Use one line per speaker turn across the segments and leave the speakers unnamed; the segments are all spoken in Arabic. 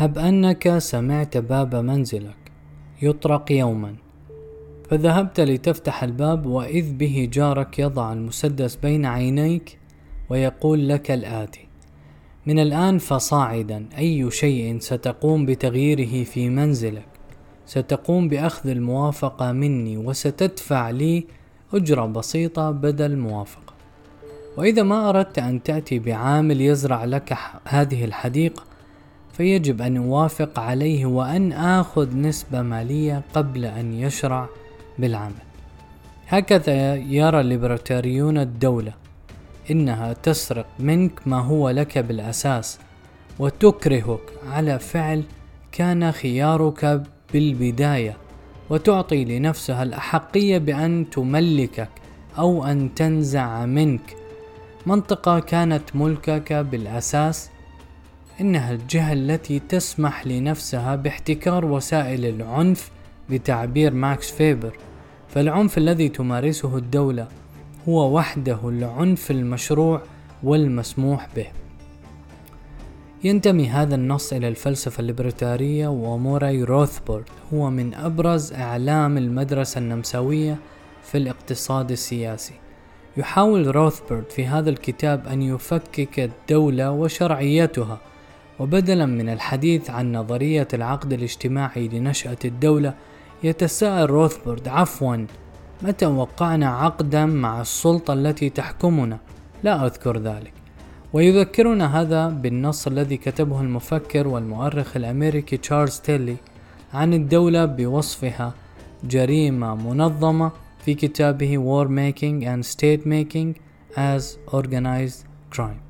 هب أنك سمعت باب منزلك يطرق يوما. فذهبت لتفتح الباب وإذ به جارك يضع المسدس بين عينيك ويقول لك الآتي من الآن فصاعدا أي شيء ستقوم بتغييره في منزلك. ستقوم بأخذ الموافقة مني وستدفع لي أجرة بسيطة بدل موافقة. وإذا ما أردت أن تأتي بعامل يزرع لك هذه الحديقة فيجب أن أوافق عليه وأن آخذ نسبة مالية قبل أن يشرع بالعمل. هكذا يرى الليبرتاريون الدولة إنها تسرق منك ما هو لك بالأساس وتكرهك على فعل كان خيارك بالبداية وتعطي لنفسها الأحقية بأن تملكك أو أن تنزع منك. منطقة كانت ملكك بالأساس إنها الجهة التي تسمح لنفسها باحتكار وسائل العنف بتعبير ماكس فيبر. فالعنف الذي تمارسه الدولة هو وحده العنف المشروع والمسموح به. ينتمي هذا النص إلى الفلسفة الليبرتارية وموراي روثبورد هو من أبرز أعلام المدرسة النمساوية في الاقتصاد السياسي. يحاول روثبورد في هذا الكتاب أن يفكك الدولة وشرعيتها وبدلا من الحديث عن نظرية العقد الاجتماعي لنشأة الدولة يتساءل روثبورد عفوا متى وقعنا عقدا مع السلطة التي تحكمنا؟ لا أذكر ذلك. ويذكرنا هذا بالنص الذي كتبه المفكر والمؤرخ الأمريكي تشارلز تيلي عن الدولة بوصفها جريمة منظمة في كتابه War Making and State Making as Organized Crime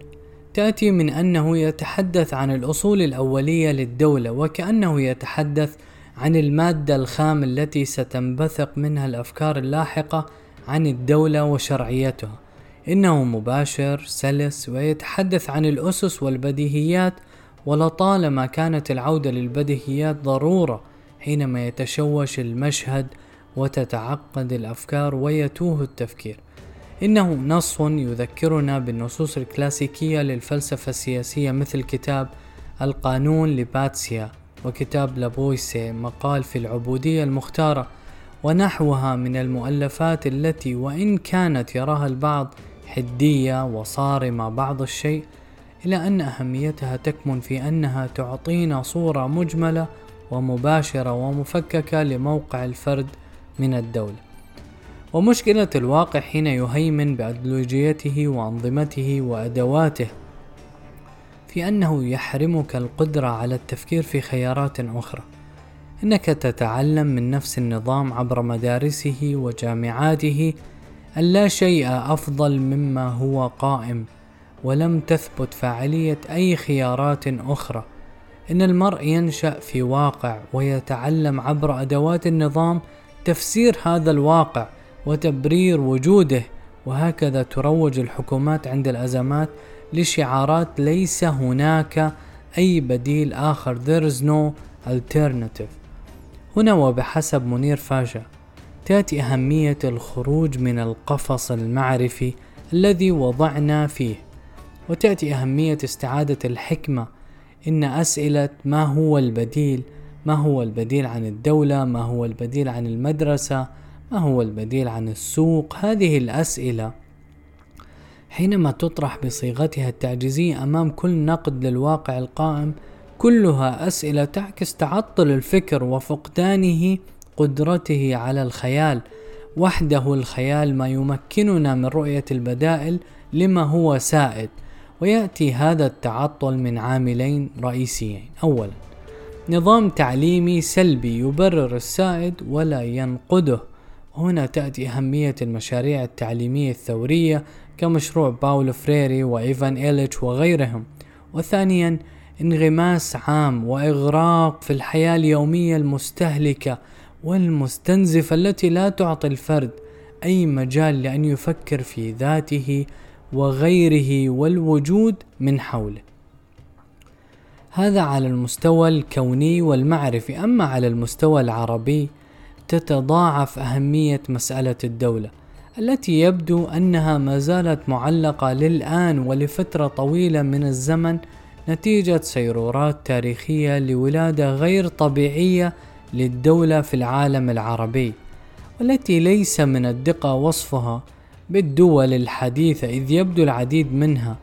تأتي من أنه يتحدث عن الأصول الأولية للدولة وكأنه يتحدث عن المادة الخام التي ستنبثق منها الأفكار اللاحقة عن الدولة وشرعيتها. إنه مباشر سلس ويتحدث عن الأسس والبديهيات ولطالما كانت العودة للبديهيات ضرورة حينما يتشوش المشهد وتتعقد الأفكار ويتوه التفكير. إنه نص يذكرنا بالنصوص الكلاسيكية للفلسفة السياسية مثل كتاب القانون لباتسيا وكتاب لابويسي مقال في العبودية المختارة ونحوها من المؤلفات التي وإن كانت يراها البعض حدية وصارمة بعض الشيء إلا أن أهميتها تكمن في أنها تعطينا صورة مجملة ومباشرة ومفككة لموقع الفرد من الدولة. ومشكلة الواقع حين يهيمن بأيديولوجيته وأنظمته وأدواته في أنه يحرمك القدرة على التفكير في خيارات أخرى. إنك تتعلم من نفس النظام عبر مدارسه وجامعاته أن لا شيء أفضل مما هو قائم ولم تثبت فاعلية أي خيارات أخرى. إن المرء ينشأ في واقع ويتعلم عبر أدوات النظام تفسير هذا الواقع وتبرير وجوده وهكذا تروج الحكومات عند الأزمات لشعارات ليس هناك أي بديل آخر. There is no alternative. هنا وبحسب منير فاشا تأتي أهمية الخروج من القفص المعرفي الذي وضعنا فيه وتأتي أهمية استعادة الحكمة. إن أسئلة ما هو البديل؟ ما هو البديل عن الدولة؟ ما هو البديل عن المدرسة؟ ما هو البديل عن السوق؟ هذه الأسئلة حينما تطرح بصيغتها التعجيزية أمام كل نقد للواقع القائم كلها أسئلة تعكس تعطل الفكر وفقدانه قدرته على الخيال وحده الخيال ما يمكننا من رؤية البدائل لما هو سائد. ويأتي هذا التعطل من عاملين رئيسيين. أولا نظام تعليمي سلبي يبرر السائد ولا ينقده. هنا تأتي أهمية المشاريع التعليمية الثورية كمشروع باولو فريري وإيفان إيليتش وغيرهم. وثانيا انغماس عام وإغراق في الحياة اليومية المستهلكة والمستنزفة التي لا تعطي الفرد أي مجال لأن يفكر في ذاته وغيره والوجود من حوله. هذا على المستوى الكوني والمعرفي. أما على المستوى العربي تتضاعف أهمية مسألة الدولة التي يبدو أنها ما زالت معلقة للآن ولفترة طويلة من الزمن نتيجة سيرورات تاريخية لولادة غير طبيعية للدولة في العالم العربي والتي ليس من الدقة وصفها بالدول الحديثة إذ يبدو العديد منها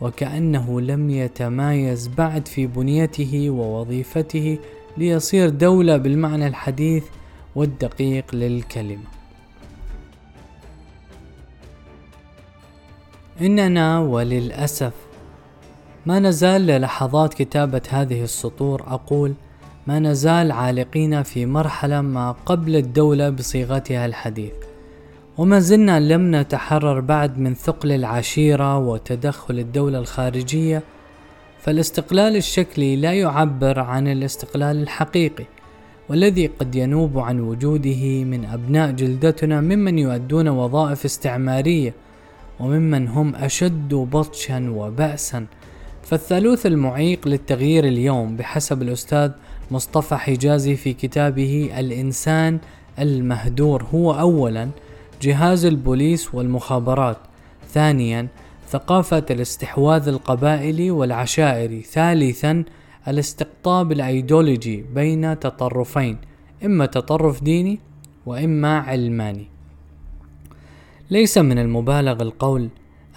وكأنه لم يتمايز بعد في بنيته ووظيفته ليصير دولة بالمعنى الحديث والدقيق للكلمة. إننا وللأسف ما نزال للحظات كتابة هذه السطور أقول ما نزال عالقين في مرحلة ما قبل الدولة بصيغتها الحديث. وما زلنا لم نتحرر بعد من ثقل العشيرة وتدخل الدولة الخارجية فالاستقلال الشكلي لا يعبر عن الاستقلال الحقيقي. والذي قد ينوب عن وجوده من أبناء جلدتنا ممن يؤدون وظائف استعمارية وممن هم أشد بطشا وبأسا. فالثالوث المعيق للتغيير اليوم بحسب الأستاذ مصطفى حجازي في كتابه الإنسان المهدور. هو أولا جهاز البوليس والمخابرات. ثانيا ثقافة الاستحواذ القبائلي والعشائري. ثالثا الاستقطاب الأيديولوجي بين تطرفين إما تطرف ديني وإما علماني ليس من المبالغ القول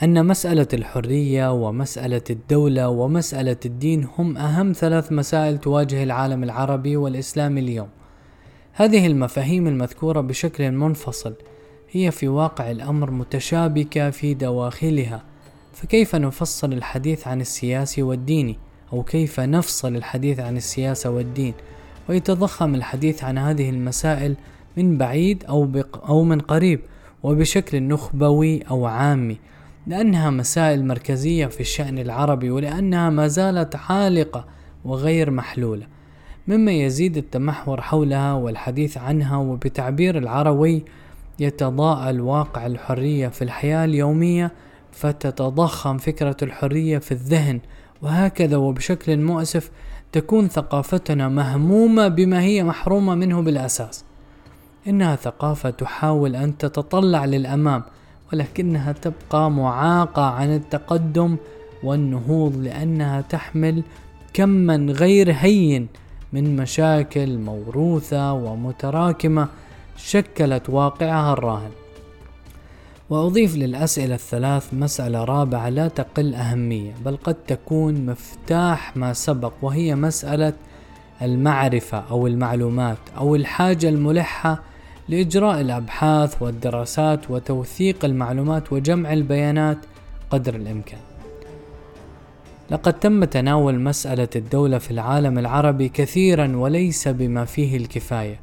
أن مسألة الحرية ومسألة الدولة ومسألة الدين هم أهم ثلاث مسائل تواجه العالم العربي والإسلامي اليوم. هذه المفاهيم المذكورة بشكل منفصل هي في واقع الأمر متشابكة في دواخلها، فكيف نفصل الحديث عن السياسي والديني؟ أو كيف نفصل الحديث عن السياسة والدين؟ ويتضخم الحديث عن هذه المسائل من بعيد أو, بق أو من قريب، وبشكل نخبوي أو عامي لأنها مسائل مركزية في الشأن العربي ولأنها ما زالت عالقة وغير محلولة مما يزيد التمحور حولها والحديث عنها وبتعبير العروي يتضاءل واقع الحرية في الحياة اليومية فتتضخم فكرة الحرية في الذهن وهكذا وبشكل مؤسف تكون ثقافتنا مهمومة بما هي محرومة منه بالأساس إنها ثقافة تحاول أن تتطلع للأمام ولكنها تبقى معاقة عن التقدم والنهوض لأنها تحمل كما غير هين من مشاكل موروثة ومتراكمة شكلت واقعها الراهن. وأضيف للأسئلة الثلاث مسألة رابعة لا تقل أهمية بل قد تكون مفتاح ما سبق وهي مسألة المعرفة أو المعلومات أو الحاجة الملحة لإجراء الأبحاث والدراسات وتوثيق المعلومات وجمع البيانات قدر الإمكان. لقد تم تناول مسألة الدولة في العالم العربي كثيرا وليس بما فيه الكفاية،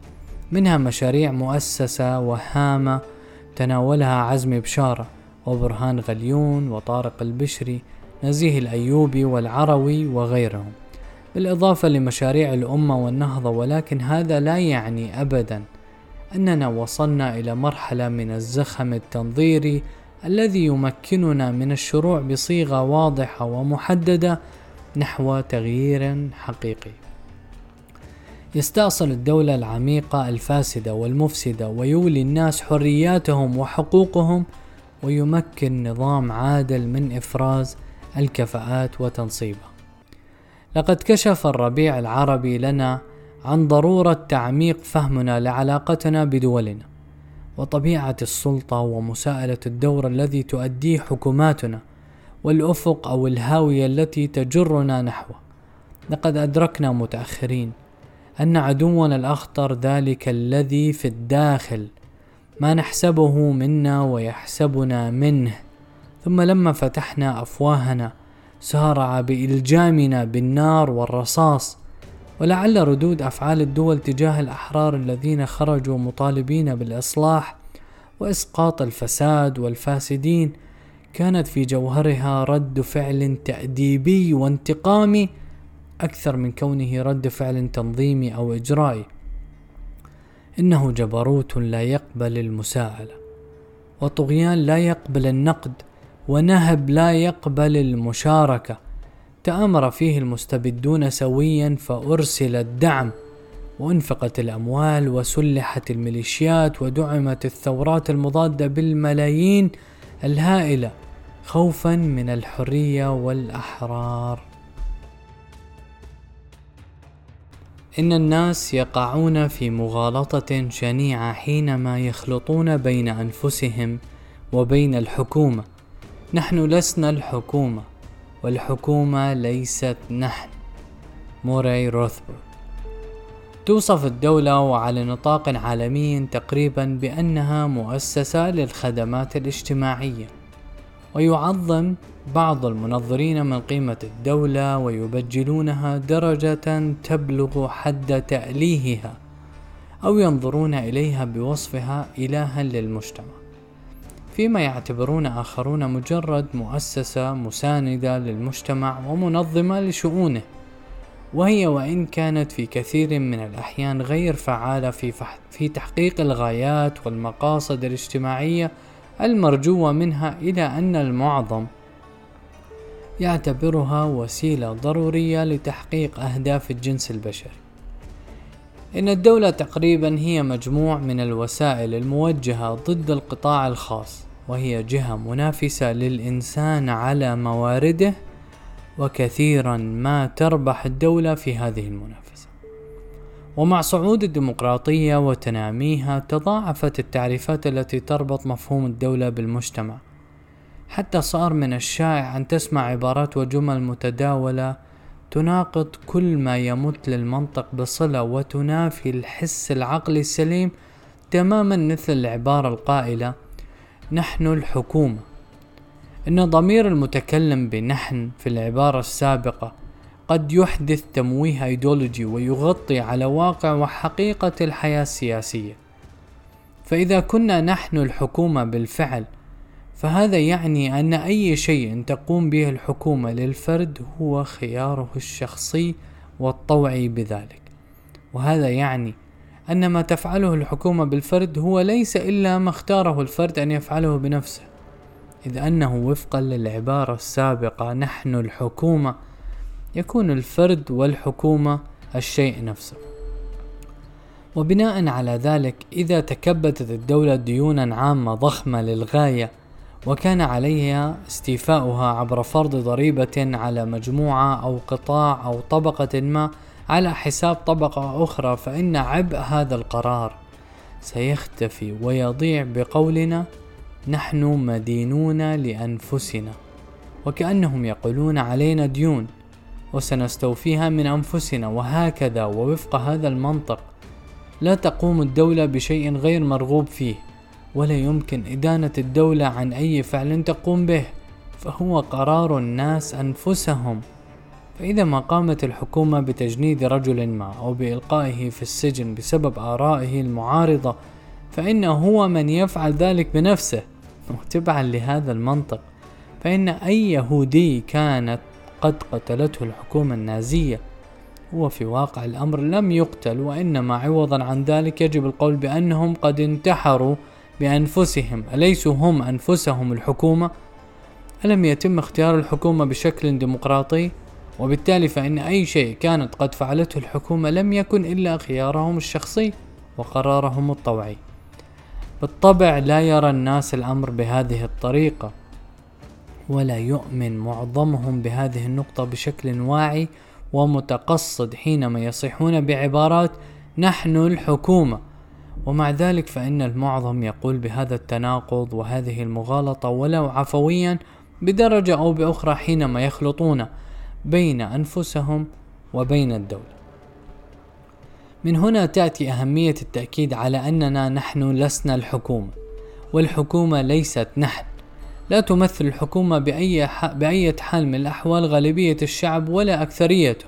منها مشاريع مؤسسة وهامة تناولها عزمي بشارة وبرهان غليون وطارق البشري نزيه الأيوبي والعروي وغيرهم بالإضافة لمشاريع الأمة والنهضة ولكن هذا لا يعني أبدا أننا وصلنا إلى مرحلة من الزخم التنظيري الذي يمكننا من الشروع بصيغة واضحة ومحددة نحو تغيير حقيقي. يستأصل الدولة العميقة الفاسدة والمفسدة ويولي الناس حرياتهم وحقوقهم ويمكن نظام عادل من إفراز الكفاءات وتنصيبها. لقد كشف الربيع العربي لنا عن ضرورة تعميق فهمنا لعلاقتنا بدولنا وطبيعة السلطة ومساءلة الدور الذي تؤديه حكوماتنا والأفق أو الهاوية التي تجرنا نحوه لقد أدركنا متأخرين أن عدونا الأخطر ذلك الذي في الداخل ما نحسبه منا ويحسبنا منه. ثم لما فتحنا أفواهنا سارع بإلجامنا بالنار والرصاص ولعل ردود أفعال الدول تجاه الأحرار الذين خرجوا مطالبين بالإصلاح وإسقاط الفساد والفاسدين كانت في جوهرها رد فعل تأديبي وانتقامي أكثر من كونه رد فعل تنظيمي أو إجرائي. إنه جبروت لا يقبل المساءلة وطغيان لا يقبل النقد ونهب لا يقبل المشاركة. تآمر فيه المستبدون سويا فأرسل الدعم وأنفقت الأموال وسلحت الميليشيات ودعمت الثورات المضادة بالملايين الهائلة خوفا من الحرية والأحرار. إن الناس يقعون في مغالطة شنيعة حينما يخلطون بين أنفسهم وبين الحكومة. نحن لسنا الحكومة والحكومة ليست نحن. موراي روثبرغ توصف الدولة وعلى نطاق عالمي تقريبا بأنها مؤسسة للخدمات الاجتماعية ويعظم بعض المنظرين من قيمة الدولة ويبجلونها درجة تبلغ حد تأليهها أو ينظرون إليها بوصفها إلها للمجتمع. فيما يعتبرون آخرون مجرد مؤسسة مساندة للمجتمع ومنظمة لشؤونه. وهي وإن كانت في كثير من الأحيان غير فعالة في, في تحقيق الغايات والمقاصد الاجتماعية المرجوة منها إلى أن المعظم يعتبرها وسيلة ضرورية لتحقيق أهداف الجنس البشري. إن الدولة تقريبا هي مجموع من الوسائل الموجهة ضد القطاع الخاص، وهي جهة منافسة للإنسان على موارده، وكثيرا ما تربح الدولة في هذه المنافسة. ومع صعود الديمقراطية وتناميها تضاعفت التعريفات التي تربط مفهوم الدولة بالمجتمع حتى صار من الشائع أن تسمع عبارات وجمل متداولة تناقض كل ما يمت للمنطق بصلة وتنافي الحس العقلي السليم تماما مثل العبارة القائلة نحن الحكومة. إن ضمير المتكلم بنحن في العبارة السابقة قد يحدث تمويه ايديولوجي ويغطي على واقع وحقيقة الحياة السياسية. فإذا كنا نحن الحكومة بالفعل فهذا يعني أن أي شيء تقوم به الحكومة للفرد هو خياره الشخصي والطوعي بذلك. وهذا يعني أن ما تفعله الحكومة بالفرد هو ليس إلا ما اختاره الفرد أن يفعله بنفسه. إذ أنه وفقا للعبارة السابقة نحن الحكومة يكون الفرد والحكومة الشيء نفسه. وبناء على ذلك إذا تكبدت الدولة ديونا عامة ضخمة للغاية وكان عليها استيفاؤها عبر فرض ضريبة على مجموعة أو قطاع أو طبقة ما على حساب طبقة أخرى فإن عبء هذا القرار سيختفي ويضيع بقولنا نحن مدينون لأنفسنا وكأنهم يقولون علينا ديون وسنستوفيها من أنفسنا وهكذا ووفق هذا المنطق لا تقوم الدولة بشيء غير مرغوب فيه. ولا يمكن إدانة الدولة عن أي فعل تقوم به فهو قرار الناس أنفسهم. فإذا ما قامت الحكومة بتجنيد رجل ما أو بإلقائه في السجن بسبب آرائه المعارضة فإنه هو من يفعل ذلك بنفسه وتبعا لهذا المنطق. فإن أي يهودي كانت قد قتلته الحكومة النازية هو في واقع الأمر لم يقتل وإنما عوضا عن ذلك يجب القول بأنهم قد انتحروا بأنفسهم أليسوا هم أنفسهم الحكومة؟ ألم يتم اختيار الحكومة بشكل ديمقراطي؟ وبالتالي فإن أي شيء كانت قد فعلته الحكومة لم يكن إلا خيارهم الشخصي وقرارهم الطوعي. بالطبع لا يرى الناس الأمر بهذه الطريقة، ولا يؤمن معظمهم بهذه النقطة بشكل واعي ومتقصد حينما يصيحون بعبارات نحن الحكومة ومع ذلك فإن المعظم يقول بهذا التناقض وهذه المغالطة ولو عفويا بدرجة أو بأخرى حينما يخلطون بين أنفسهم وبين الدولة. من هنا تأتي أهمية التأكيد على أننا نحن لسنا الحكومة، والحكومة ليست نحن، لا تمثل الحكومة بأي, بأي حال من الأحوال غالبية الشعب ولا أكثريته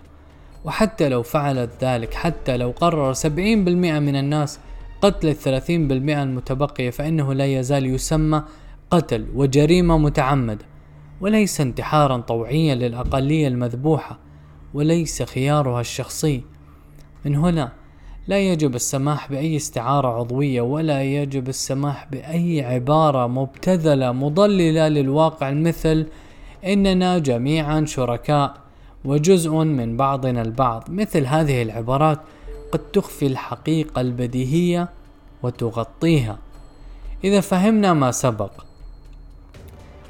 وحتى لو فعلت ذلك حتى لو قرر سبعين بالمئة من الناس قتل الثلاثين بالمئة المتبقية فإنه لا يزال يسمى قتل وجريمة متعمدة وليس انتحارا طوعيا للأقلية المذبوحة وليس خيارها الشخصي. من هنا لا يجب السماح بأي استعارة عضوية ولا يجب السماح بأي عبارة مبتذلة مضللة للواقع مثل إننا جميعا شركاء وجزء من بعضنا البعض مثل هذه العبارات قد تخفي الحقيقة البديهية وتغطيها إذا فهمنا ما سبق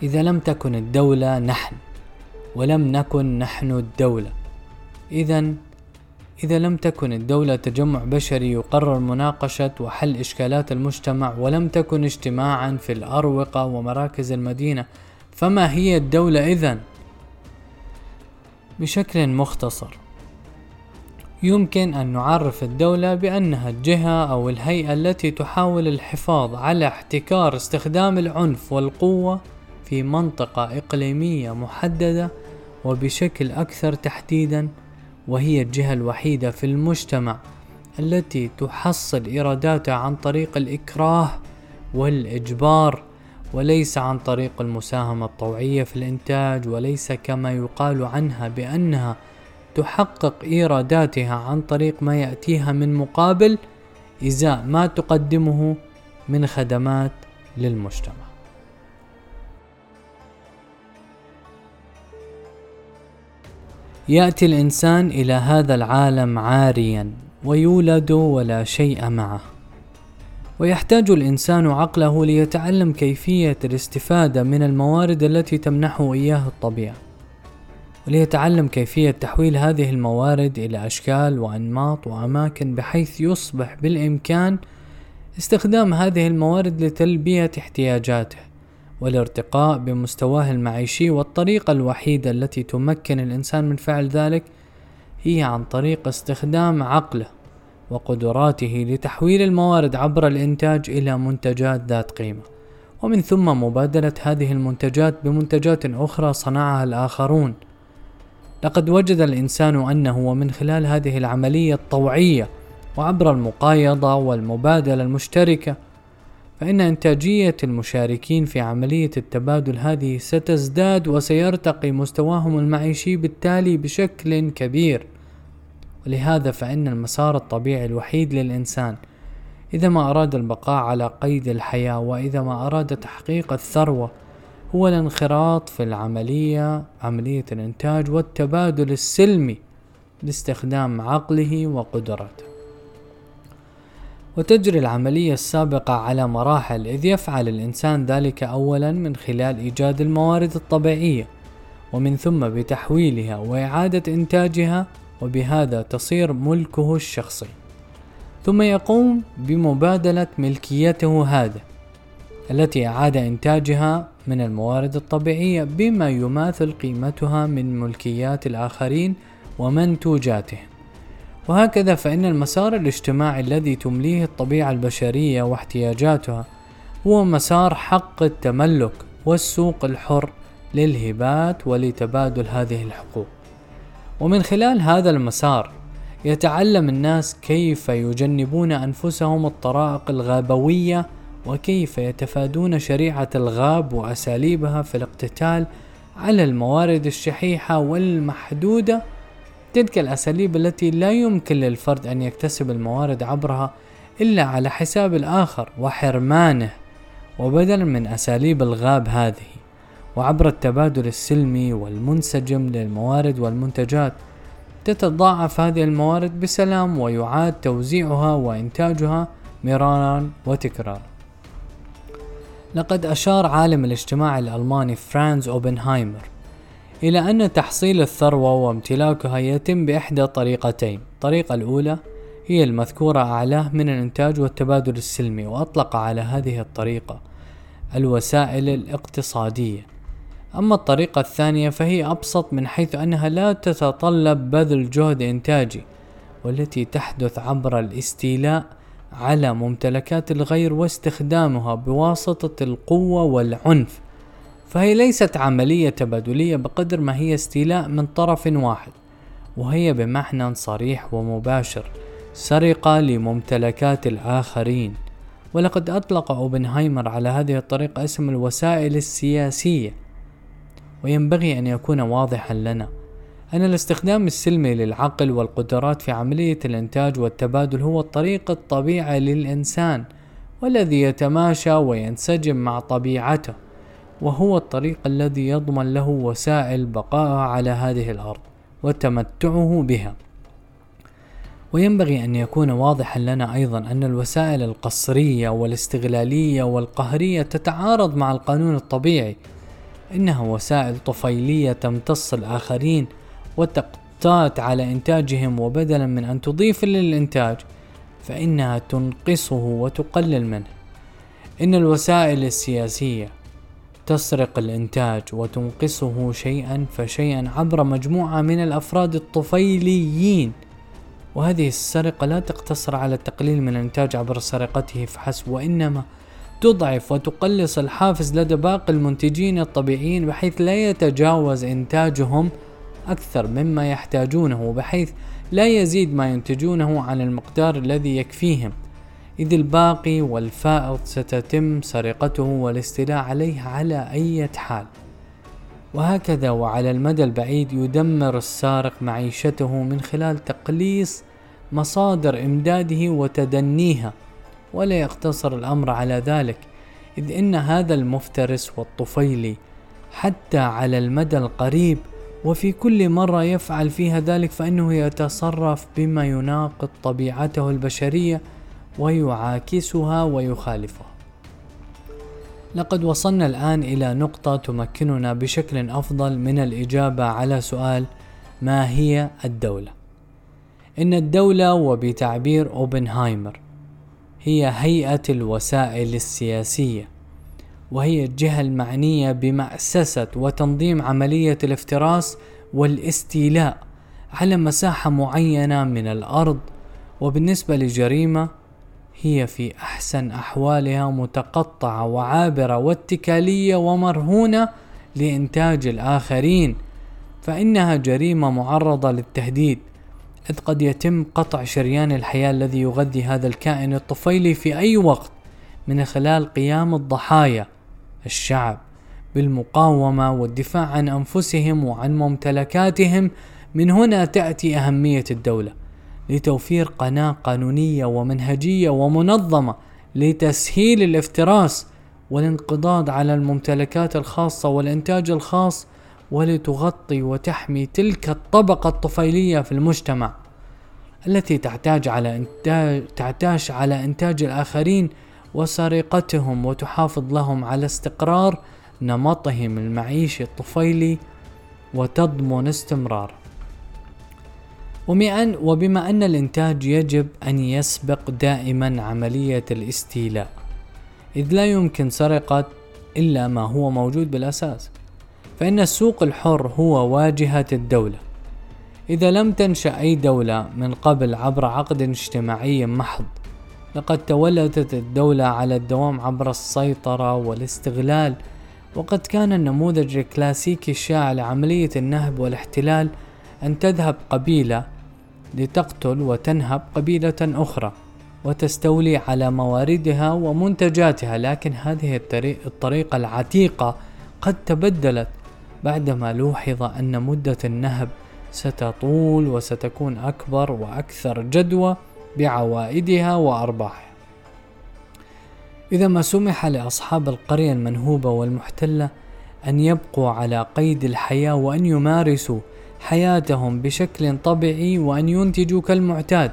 إذا لم تكن الدولة نحن ولم نكن نحن الدولة إذا إذا لم تكن الدولة تجمع بشري يقرر مناقشة وحل إشكالات المجتمع ولم تكن اجتماعا في الأروقة ومراكز المدينة فما هي الدولة إذا؟ بشكل مختصر يمكن أن نعرف الدولة بأنها الجهة أو الهيئة التي تحاول الحفاظ على احتكار استخدام العنف والقوة في منطقة إقليمية محددة وبشكل أكثر تحديدا وهي الجهة الوحيدة في المجتمع التي تحصل إيراداتها عن طريق الإكراه والإجبار وليس عن طريق المساهمة الطوعية في الإنتاج وليس كما يقال عنها بأنها تحقق إيراداتها عن طريق ما يأتيها من مقابل إزاء ما تقدمه من خدمات للمجتمع. يأتي الإنسان إلى هذا العالم عاريا ويولد ولا شيء معه ويحتاج الإنسان عقله ليتعلم كيفية الاستفادة من الموارد التي تمنحه إياها الطبيعة وليتعلم كيفية تحويل هذه الموارد إلى أشكال وأنماط وأماكن بحيث يصبح بالإمكان استخدام هذه الموارد لتلبية احتياجاته والارتقاء بمستواه المعيشي والطريقة الوحيدة التي تمكن الإنسان من فعل ذلك هي عن طريق استخدام عقله وقدراته لتحويل الموارد عبر الإنتاج إلى منتجات ذات قيمة. ومن ثم مبادلة هذه المنتجات بمنتجات أخرى صنعها الآخرون. لقد وجد الإنسان أنه ومن خلال هذه العملية الطوعية وعبر المقايضة والمبادلة المشتركة فإن إنتاجية المشاركين في عملية التبادل هذه ستزداد وسيرتقي مستواهم المعيشي بالتالي بشكل كبير. ولهذا فإن المسار الطبيعي الوحيد للإنسان إذا ما أراد البقاء على قيد الحياة وإذا ما أراد تحقيق الثروة هو الانخراط في العملية عملية الإنتاج والتبادل السلمي لاستخدام عقله وقدرته. وتجري العملية السابقة على مراحل إذ يفعل الإنسان ذلك أولا من خلال إيجاد الموارد الطبيعية ومن ثم بتحويلها وإعادة إنتاجها وبهذا تصير ملكه الشخصي. ثم يقوم بمبادلة ملكيته هذا التي أعاد إنتاجها من الموارد الطبيعية بما يماثل قيمتها من ملكيات الآخرين ومنتوجاتهم وهكذا فإن المسار الاجتماعي الذي تمليه الطبيعة البشرية واحتياجاتها هو مسار حق التملك والسوق الحر للهبات ولتبادل هذه الحقوق. ومن خلال هذا المسار يتعلم الناس كيف يجنبون أنفسهم الطرائق الغابوية وكيف يتفادون شريعة الغاب وأساليبها في الاقتتال على الموارد الشحيحة والمحدودة؟ تلك الأساليب التي لا يمكن للفرد أن يكتسب الموارد عبرها إلا على حساب الآخر وحرمانه وبدلا من أساليب الغاب هذه. وعبر التبادل السلمي والمنسجم للموارد والمنتجات تتضاعف هذه الموارد بسلام ويعاد توزيعها وإنتاجها مرارا وتكرارا. لقد أشار عالم الاجتماع الألماني فرانز أوبنهايمر إلى أن تحصيل الثروة وامتلاكها يتم بإحدى طريقتين. الطريقة الأولى هي المذكورة أعلاه من الإنتاج والتبادل السلمي وأطلق على هذه الطريقة الوسائل الاقتصادية. أما الطريقة الثانية فهي أبسط من حيث أنها لا تتطلب بذل جهد إنتاجي والتي تحدث عبر الاستيلاء على ممتلكات الغير واستخدامها بواسطة القوة والعنف فهي ليست عملية تبادلية بقدر ما هي استيلاء من طرف واحد وهي بمعنى صريح ومباشر سرقة لممتلكات الآخرين. ولقد أطلق أوبنهايمر على هذه الطريقة اسم الوسائل السياسية وينبغي أن يكون واضحا لنا. أن الاستخدام السلمي للعقل والقدرات في عملية الإنتاج والتبادل هو الطريق الطبيعي للإنسان والذي يتماشى وينسجم مع طبيعته وهو الطريق الذي يضمن له وسائل بقائه على هذه الأرض وتمتعه بها. وينبغي أن يكون واضحا لنا أيضا أن الوسائل القصرية والاستغلالية والقهرية تتعارض مع القانون الطبيعي. إنها وسائل طفيلية تمتص الآخرين وتقتات على إنتاجهم وبدلا من أن تضيف للإنتاج فإنها تنقصه وتقلل منه. إن الوسائل السياسية تسرق الإنتاج وتنقصه شيئا فشيئا عبر مجموعة من الأفراد الطفيليين. وهذه السرقة لا تقتصر على التقليل من الإنتاج عبر سرقته فحسب وإنما تضعف وتقلص الحافز لدى باقي المنتجين الطبيعيين بحيث لا يتجاوز إنتاجهم أكثر مما يحتاجونه بحيث لا يزيد ما ينتجونه عن المقدار الذي يكفيهم. إذ الباقي والفائض ستتم سرقته والاستيلاء عليه على أي حال. وهكذا وعلى المدى البعيد يدمر السارق معيشته من خلال تقليص مصادر إمداده وتدنيها ولا يقتصر الأمر على ذلك. إذ إن هذا المفترس والطفيلي حتى على المدى القريب وفي كل مرة يفعل فيها ذلك فإنه يتصرف بما يناقض طبيعته البشرية ويعاكسها ويخالفها. لقد وصلنا الآن إلى نقطة تمكننا بشكل أفضل من الإجابة على سؤال ما هي الدولة؟ إن الدولة وبتعبير أوبنهايمر هي هيئة الوسائل السياسية وهي الجهة المعنية بمأسسة وتنظيم عملية الافتراس والاستيلاء على مساحة معينة من الأرض. وبالنسبة لجريمة هي في أحسن أحوالها متقطعة وعابرة واتكالية ومرهونة لإنتاج الآخرين فإنها جريمة معرضة للتهديد. إذ قد يتم قطع شريان الحياة الذي يغذي هذا الكائن الطفيلي في أي وقت من خلال قيام الضحايا. الشعب بالمقاومة والدفاع عن أنفسهم وعن ممتلكاتهم. من هنا تأتي أهمية الدولة لتوفير قناة قانونية ومنهجية ومنظمة لتسهيل الافتراس والانقضاض على الممتلكات الخاصة والإنتاج الخاص ولتغطي وتحمي تلك الطبقة الطفيلية في المجتمع التي تحتاج على إنتاج تحتاج على إنتاج الآخرين وسرقتهم وتحافظ لهم على استقرار نمطهم المعيشي الطفيلي وتضمن استمراره وبما أن الإنتاج يجب أن يسبق دائما عملية الاستيلاء إذ لا يمكن سرقة إلا ما هو موجود بالأساس. فإن السوق الحر هو واجهة الدولة. إذا لم تنشأ أي دولة من قبل عبر عقد اجتماعي محض لقد تولدت الدولة على الدوام عبر السيطرة والاستغلال وقد كان النموذج الكلاسيكي الشائع لعملية النهب والاحتلال أن تذهب قبيلة لتقتل وتنهب قبيلة أخرى وتستولي على مواردها ومنتجاتها لكن هذه الطريقة العتيقة قد تبدلت بعدما لوحظ أن مدة النهب ستطول وستكون أكبر وأكثر جدوى بعوائدها وأرباحها. إذا ما سمح لأصحاب القرية المنهوبة والمحتلة أن يبقوا على قيد الحياة وأن يمارسوا حياتهم بشكل طبيعي وأن ينتجوا كالمعتاد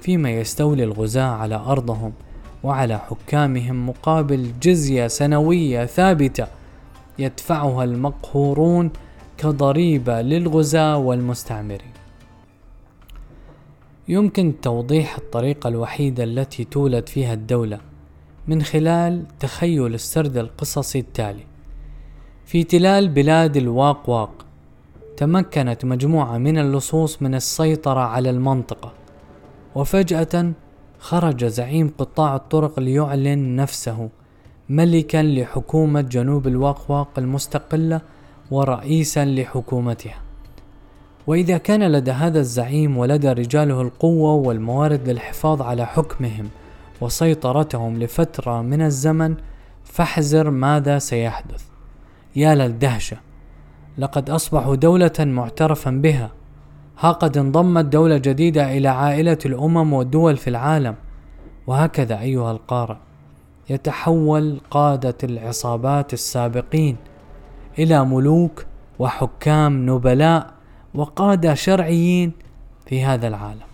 فيما يستولي الغزاة على أرضهم وعلى حكامهم مقابل جزية سنوية ثابتة يدفعها المقهورون كضريبة للغزاة والمستعمرين. يمكن توضيح الطريقة الوحيدة التي تولد فيها الدولة من خلال تخيل السرد القصصي التالي. في تلال بلاد الواق واق تمكنت مجموعة من اللصوص من السيطرة على المنطقة وفجأة خرج زعيم قطاع الطرق ليعلن نفسه ملكا لحكومة جنوب الواقواق المستقلة ورئيسا لحكومتها وإذا كان لدى هذا الزعيم ولدى رجاله القوة والموارد للحفاظ على حكمهم وسيطرتهم لفترة من الزمن فاحذر ماذا سيحدث. يا للدهشة لقد أصبحوا دولة معترفا بها. ها قد انضمت دولة جديدة إلى عائلة الأمم والدول في العالم. وهكذا أيها القارئ يتحول قادة العصابات السابقين إلى ملوك وحكام نبلاء وقادة شرعيين في هذا العالم.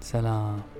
سلام.